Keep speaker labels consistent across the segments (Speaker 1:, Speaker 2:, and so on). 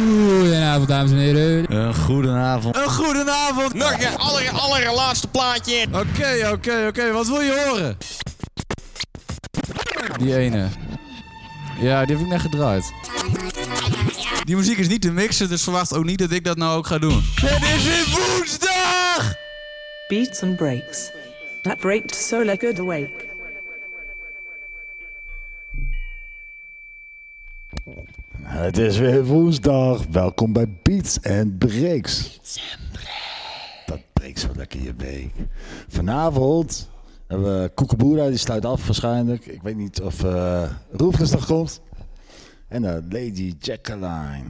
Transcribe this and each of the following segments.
Speaker 1: Goedenavond, dames en heren.
Speaker 2: Een goedenavond. Een goedenavond.
Speaker 3: Nog een aller, allerlaatste plaatje.
Speaker 2: Oké, oké, oké. Wat wil je horen? Die ene. Ja, die heb ik net gedraaid. Die muziek is niet te mixen, dus verwacht ook niet dat ik dat nou ook ga doen. Het is weer woensdag!
Speaker 4: Beats and breaks. That breaked Solar Good Awake.
Speaker 5: Het is weer woensdag. Welkom bij Beats and Breaks. Dat breekt zo lekker je week. Vanavond hebben we Koekenboera, die sluit af waarschijnlijk. Ik weet niet of uh, Roefles nog komt. En uh, Lady Jacqueline.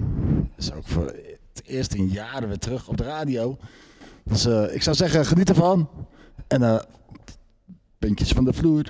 Speaker 5: is ook voor het eerst in jaren weer terug op de radio. Dus uh, ik zou zeggen, geniet ervan. En uh, puntjes van de vloer.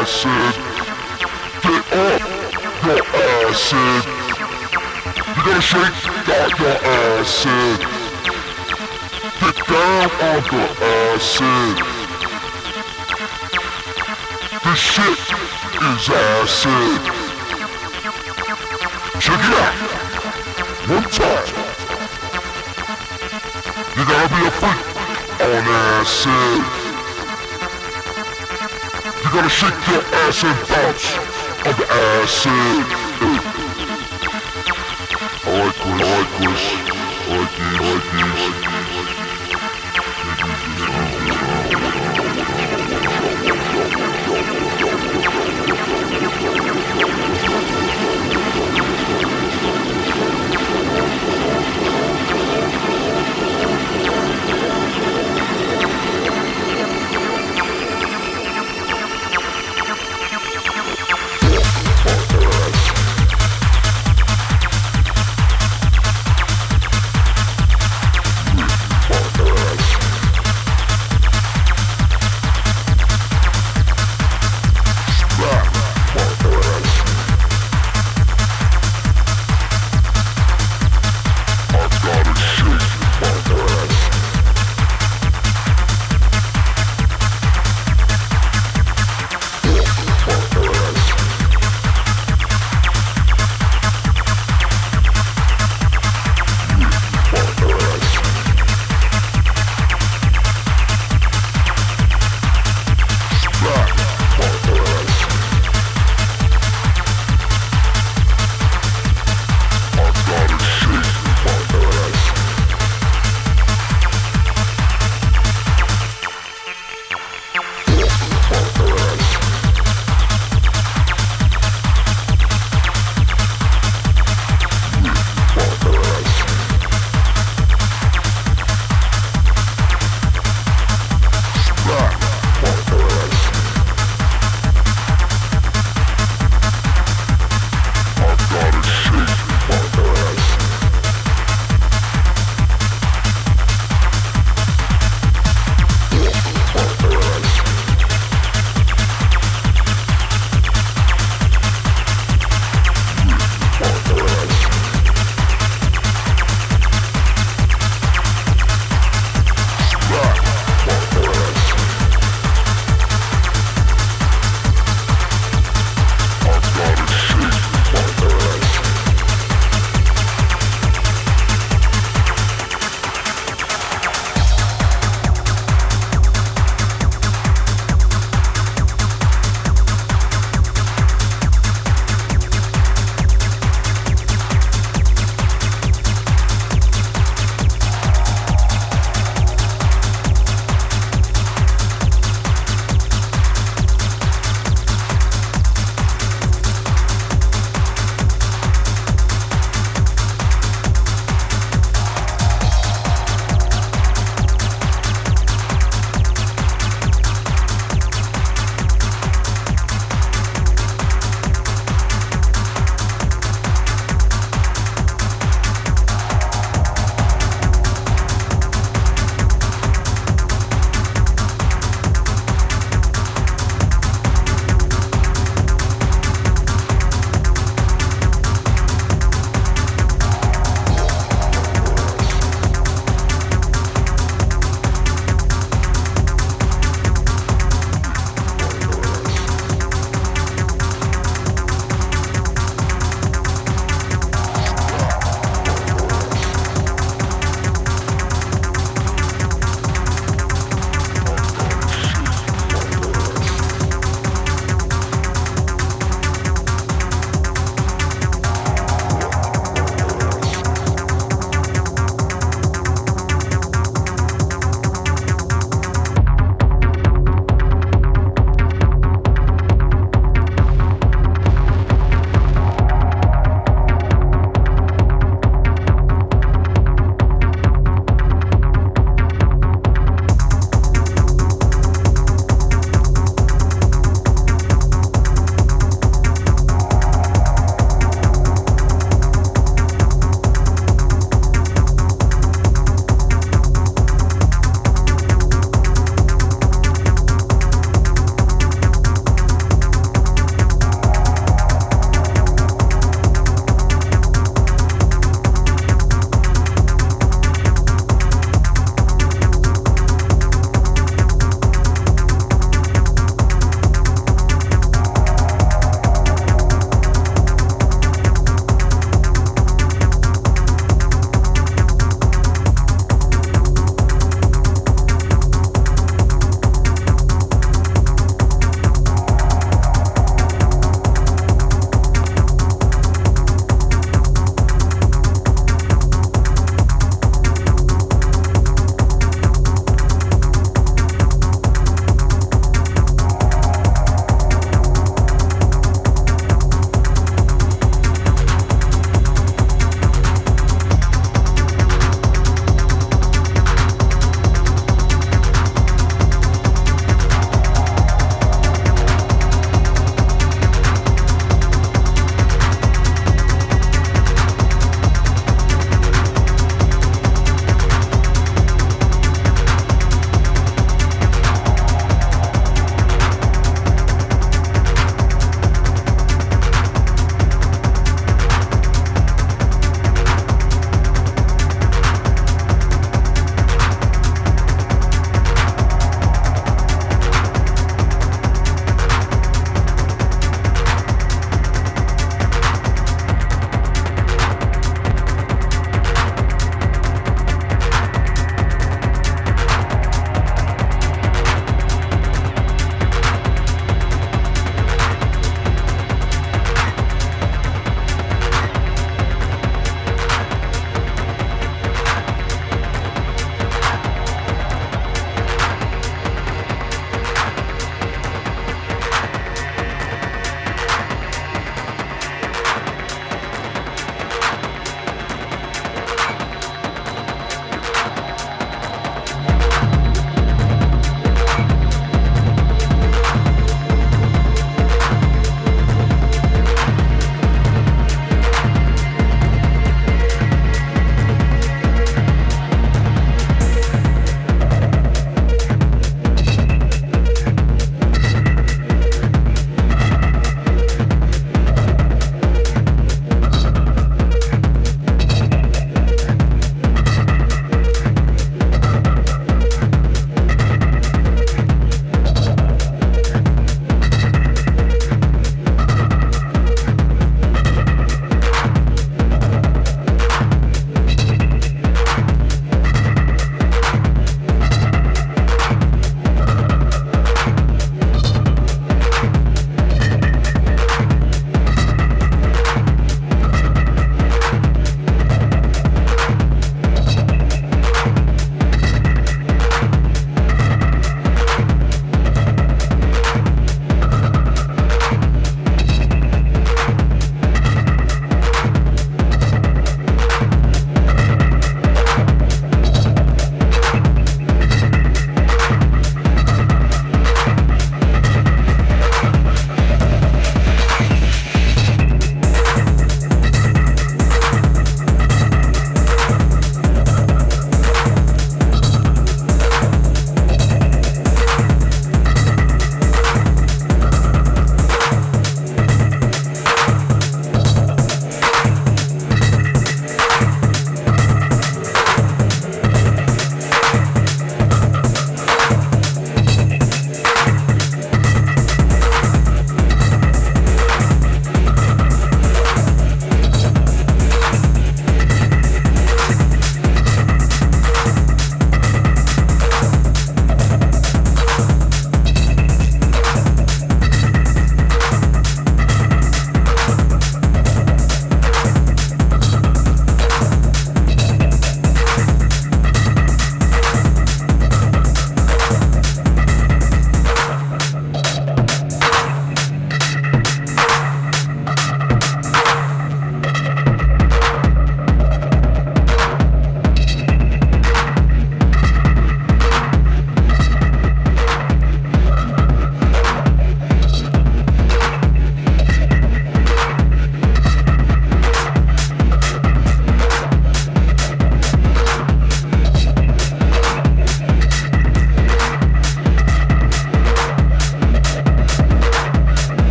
Speaker 6: Acid. Get off your acid. You gotta shake out your acid. Get down on the acid. This shit is acid. Check it out. One time. You gotta be a freak on acid. You gotta shake your ass and bounce on the acid. I like this. I like this. I like these. I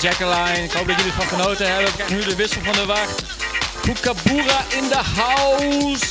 Speaker 7: Jacqueline. Ik hoop dat jullie ervan genoten hebben. We krijgen nu de wissel van de wacht. Kookaboora in de house.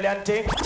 Speaker 8: Lively.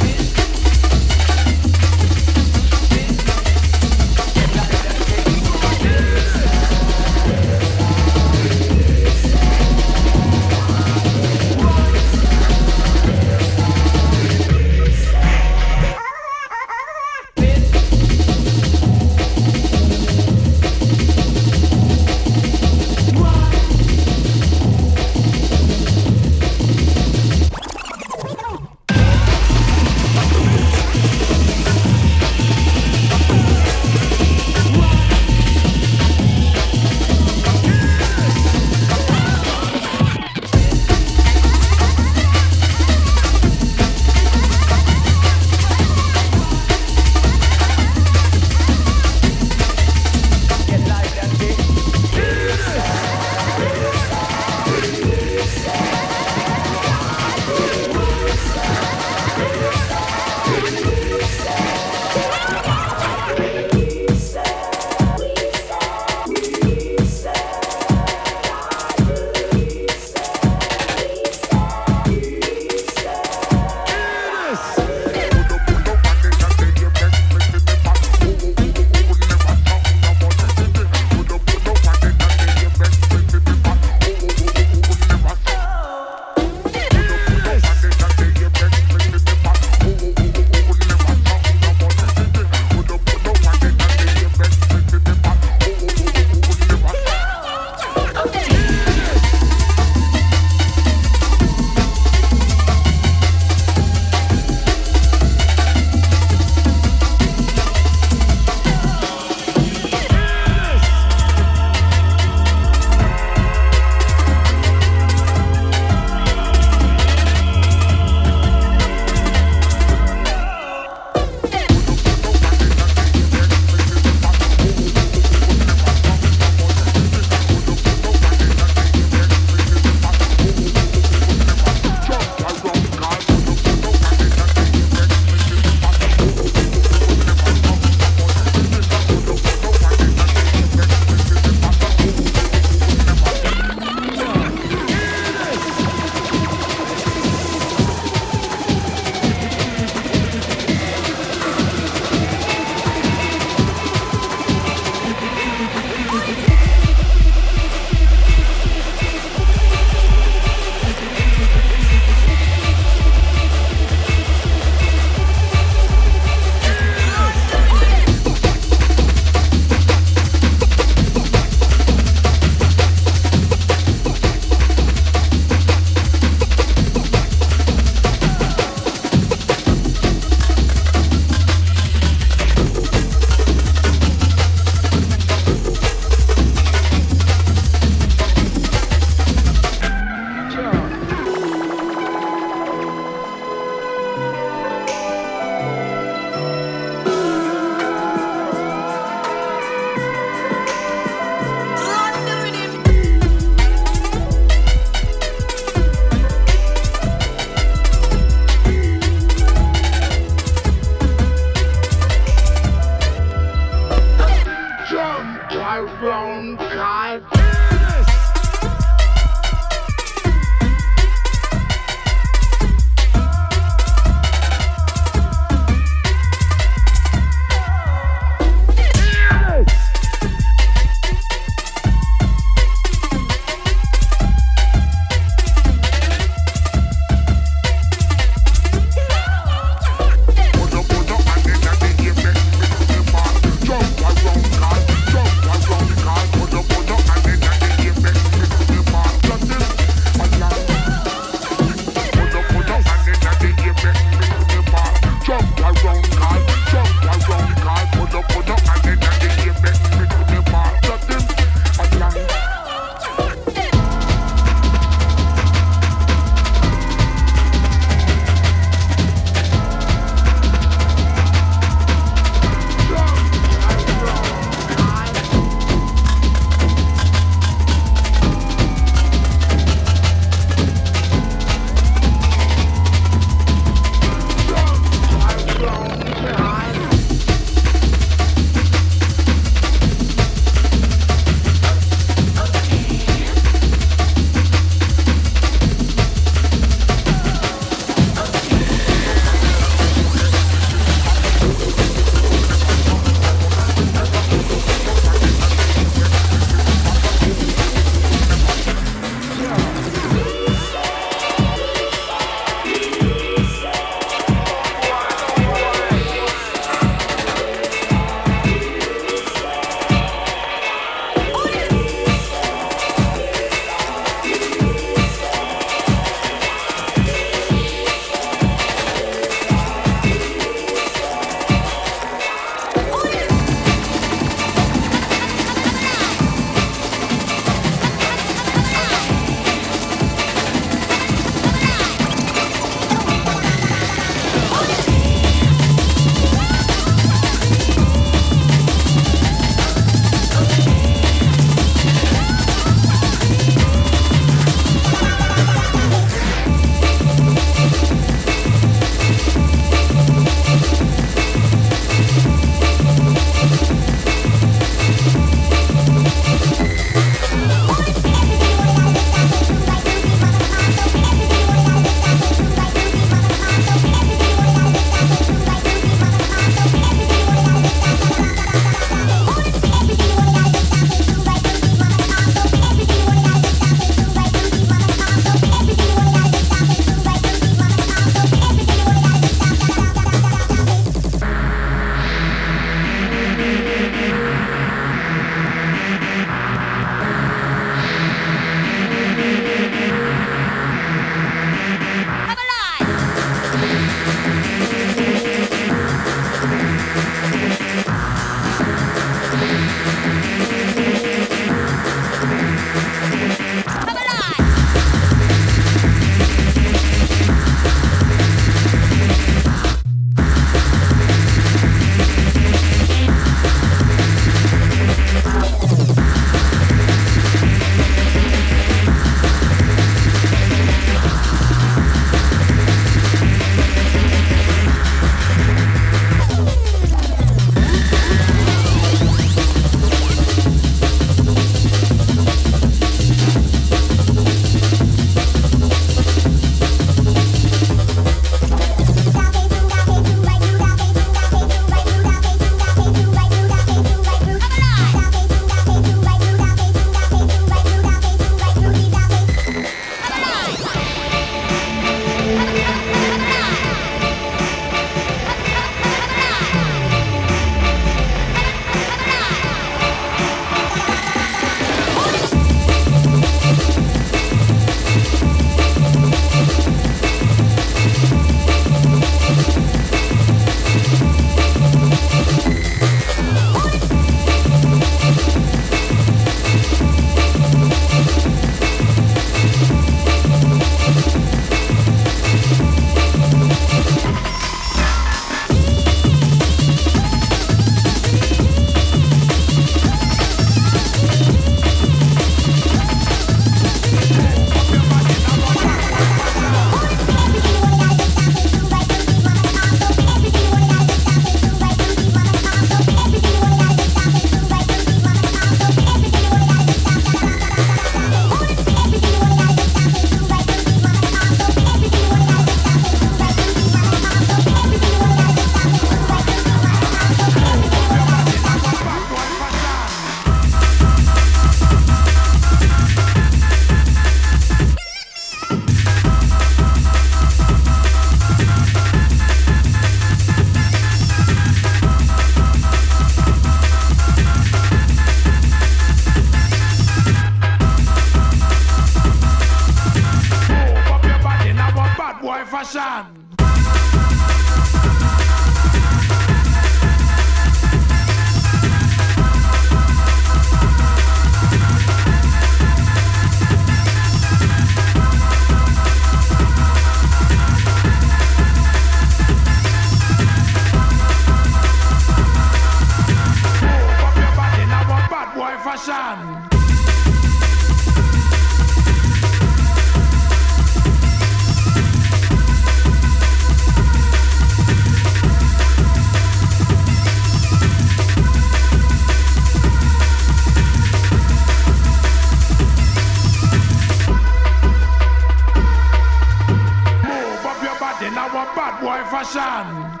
Speaker 8: Fashion.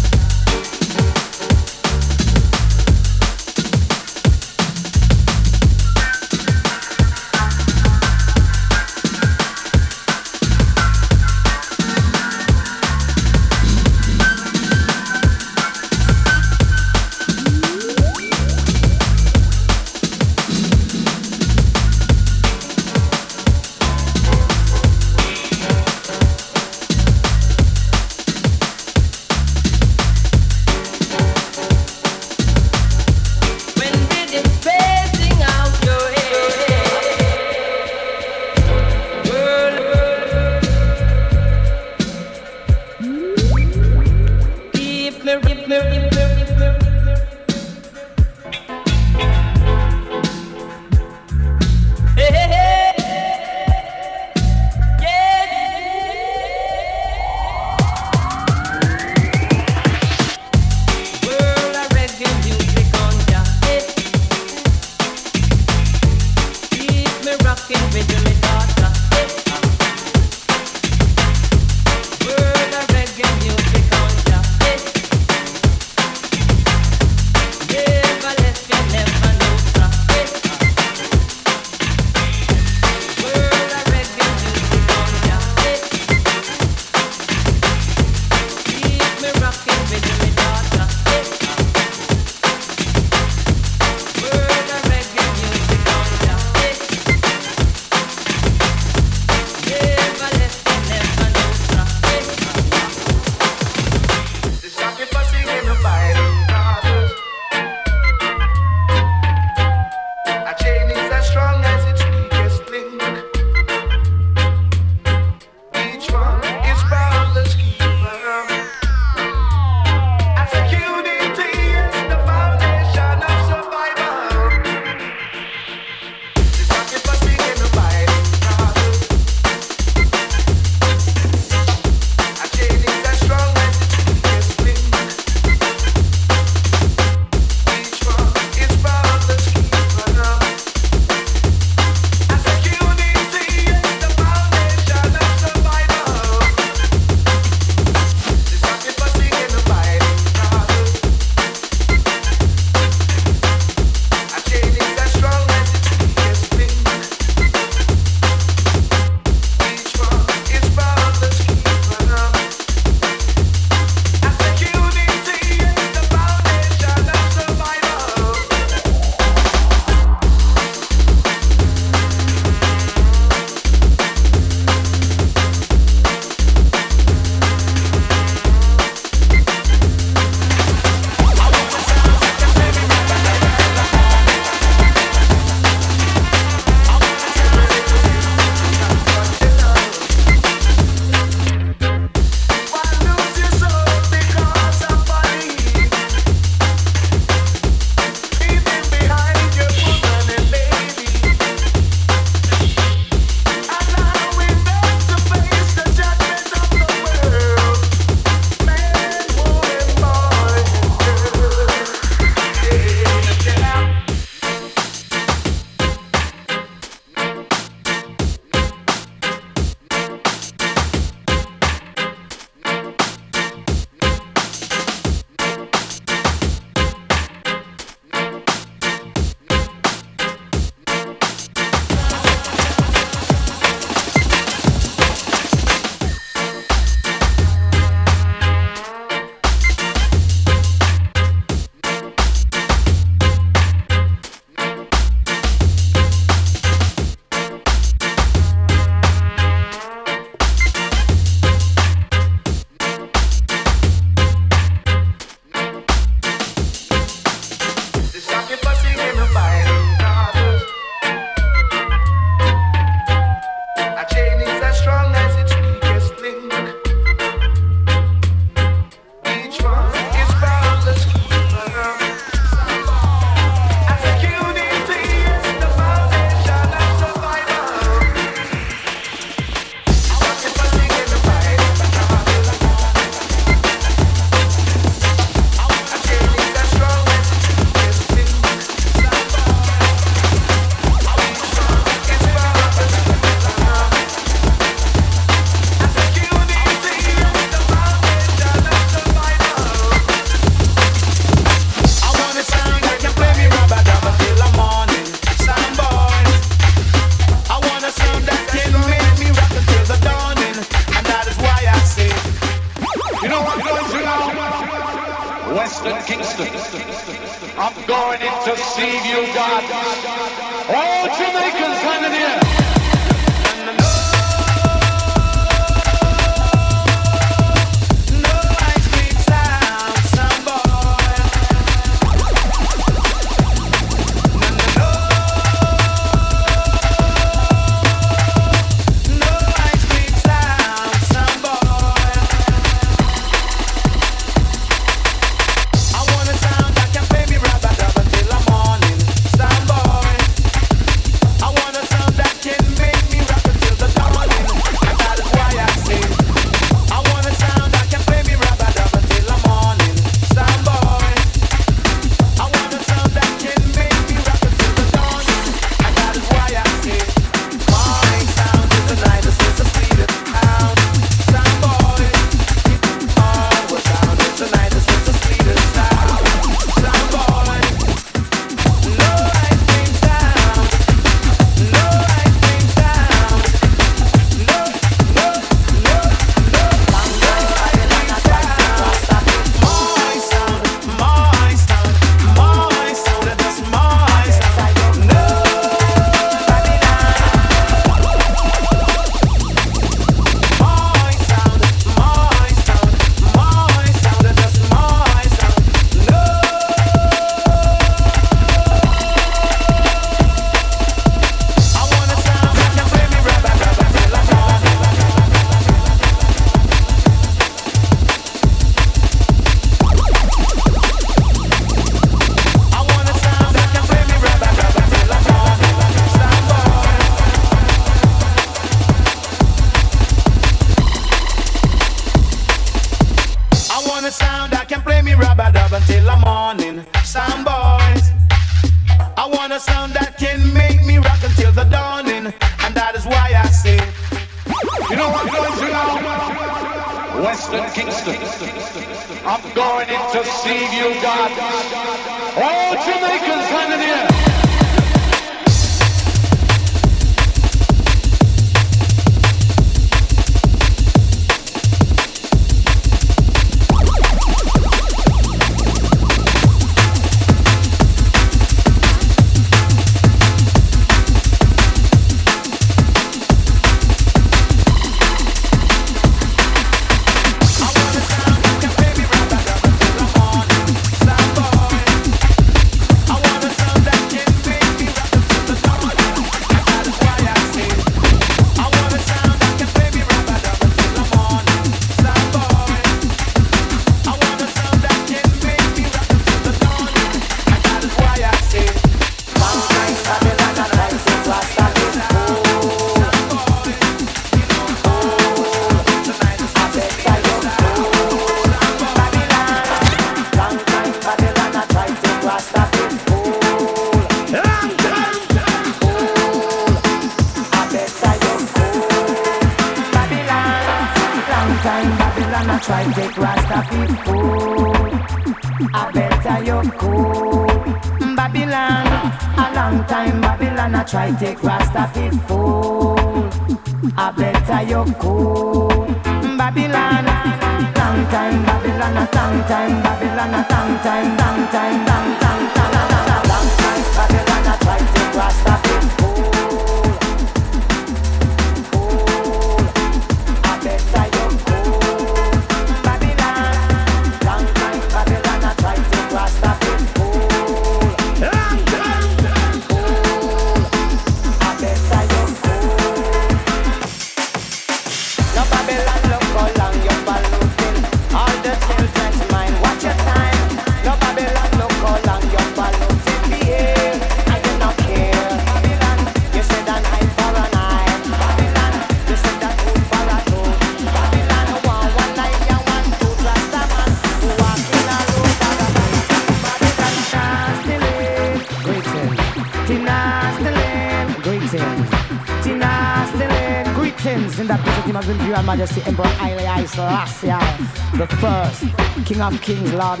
Speaker 9: King of Kings, Lord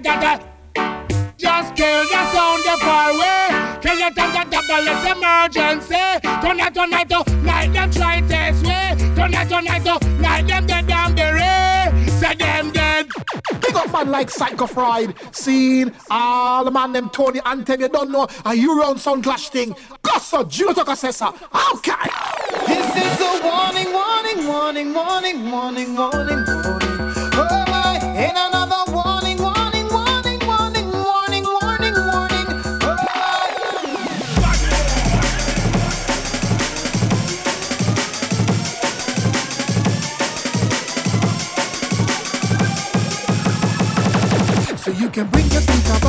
Speaker 10: da da da. Just kill the sound the far away. Kill it on the double, it's emergency. Tonight, tonight, oh, night them try this way. Tonight, tonight, oh, night them dead down the ray. Say them dead.
Speaker 11: Big up man like Psycho Fried, Seen, all the man them Tony Anthem, you don't know, and you round sound clash thing. Gossa, Juno Tokasessa, okay. This is a warning, warning, warning, warning, warning, warning. can bring your things up.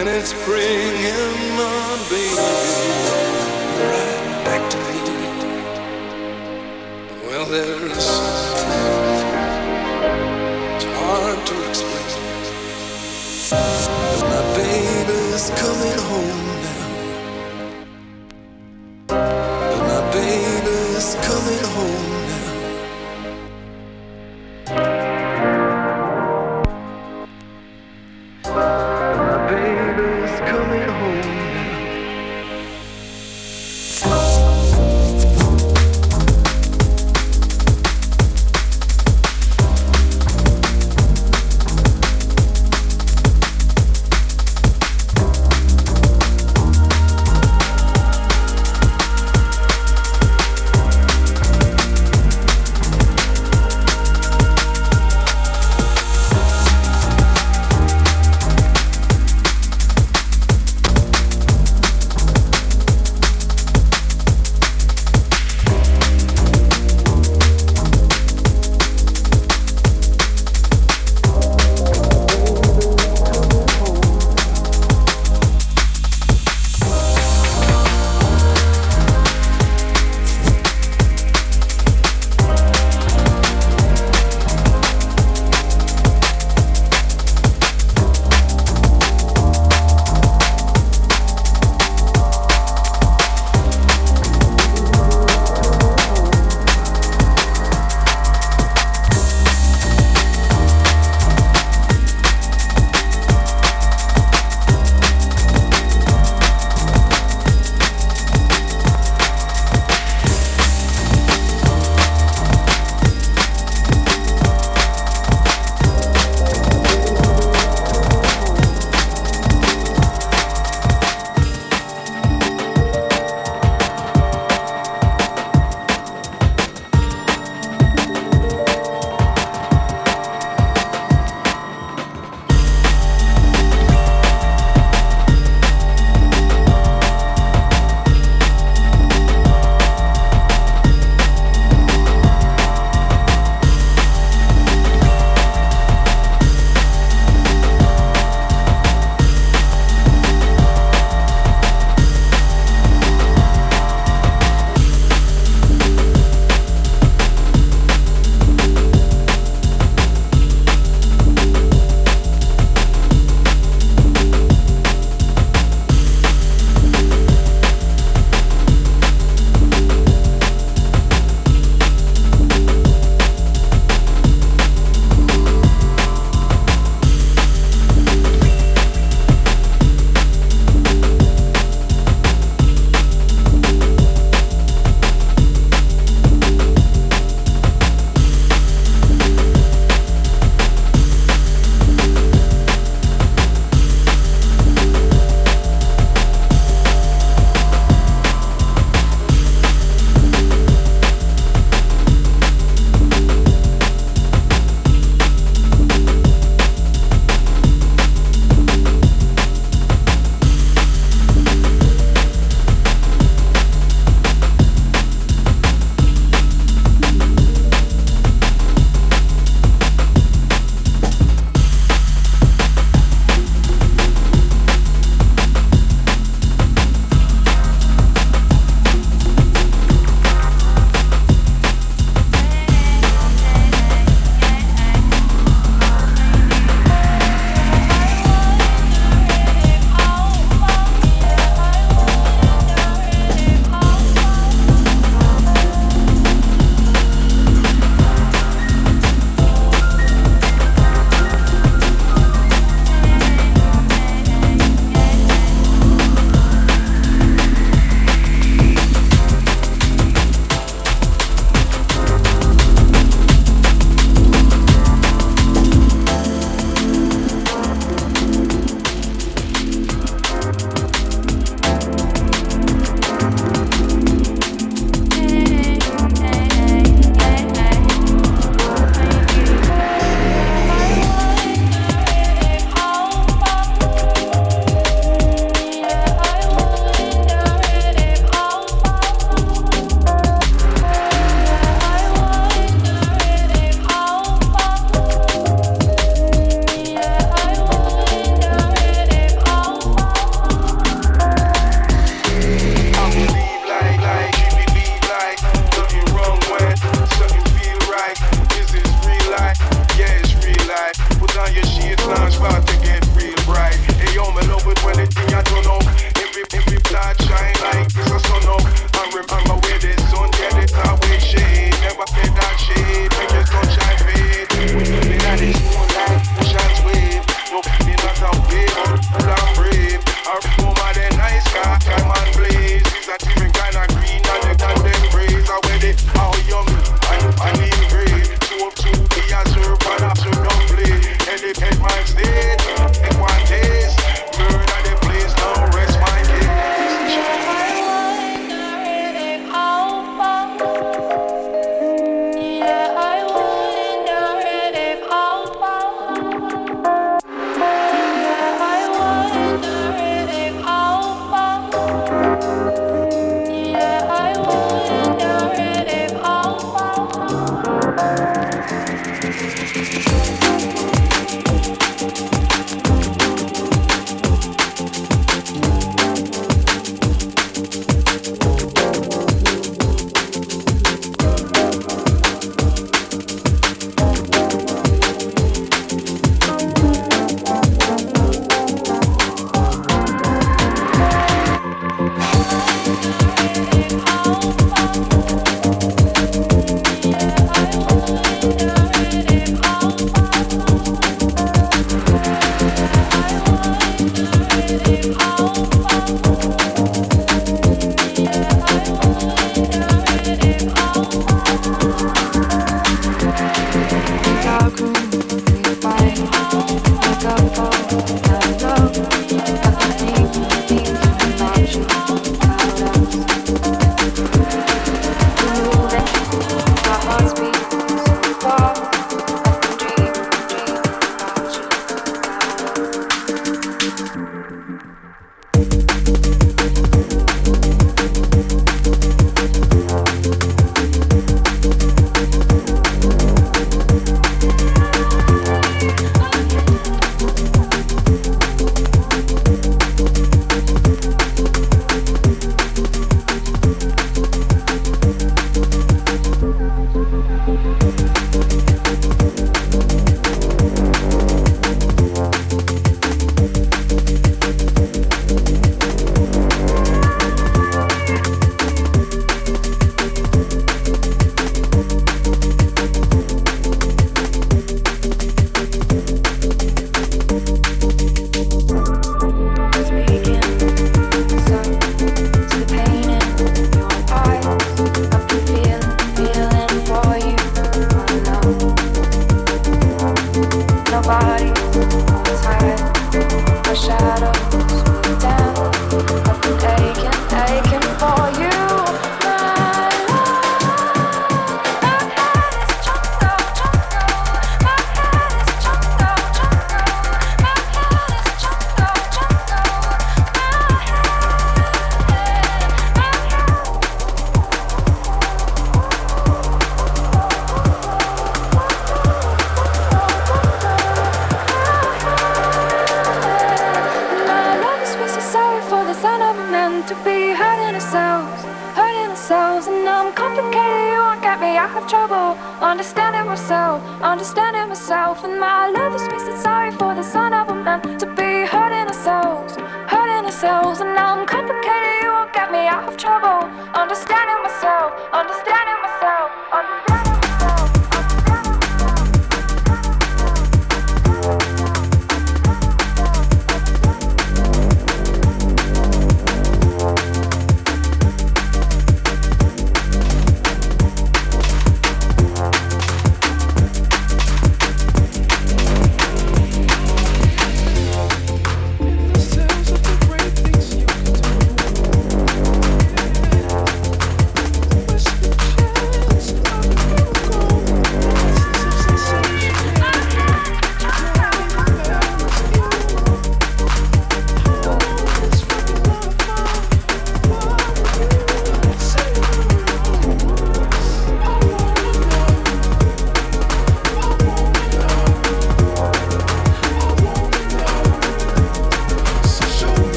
Speaker 11: and
Speaker 12: it's bringing my baby right back to me. Well, there's it's hard to explain. But my baby's coming home now. But my baby's coming home.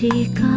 Speaker 13: 時間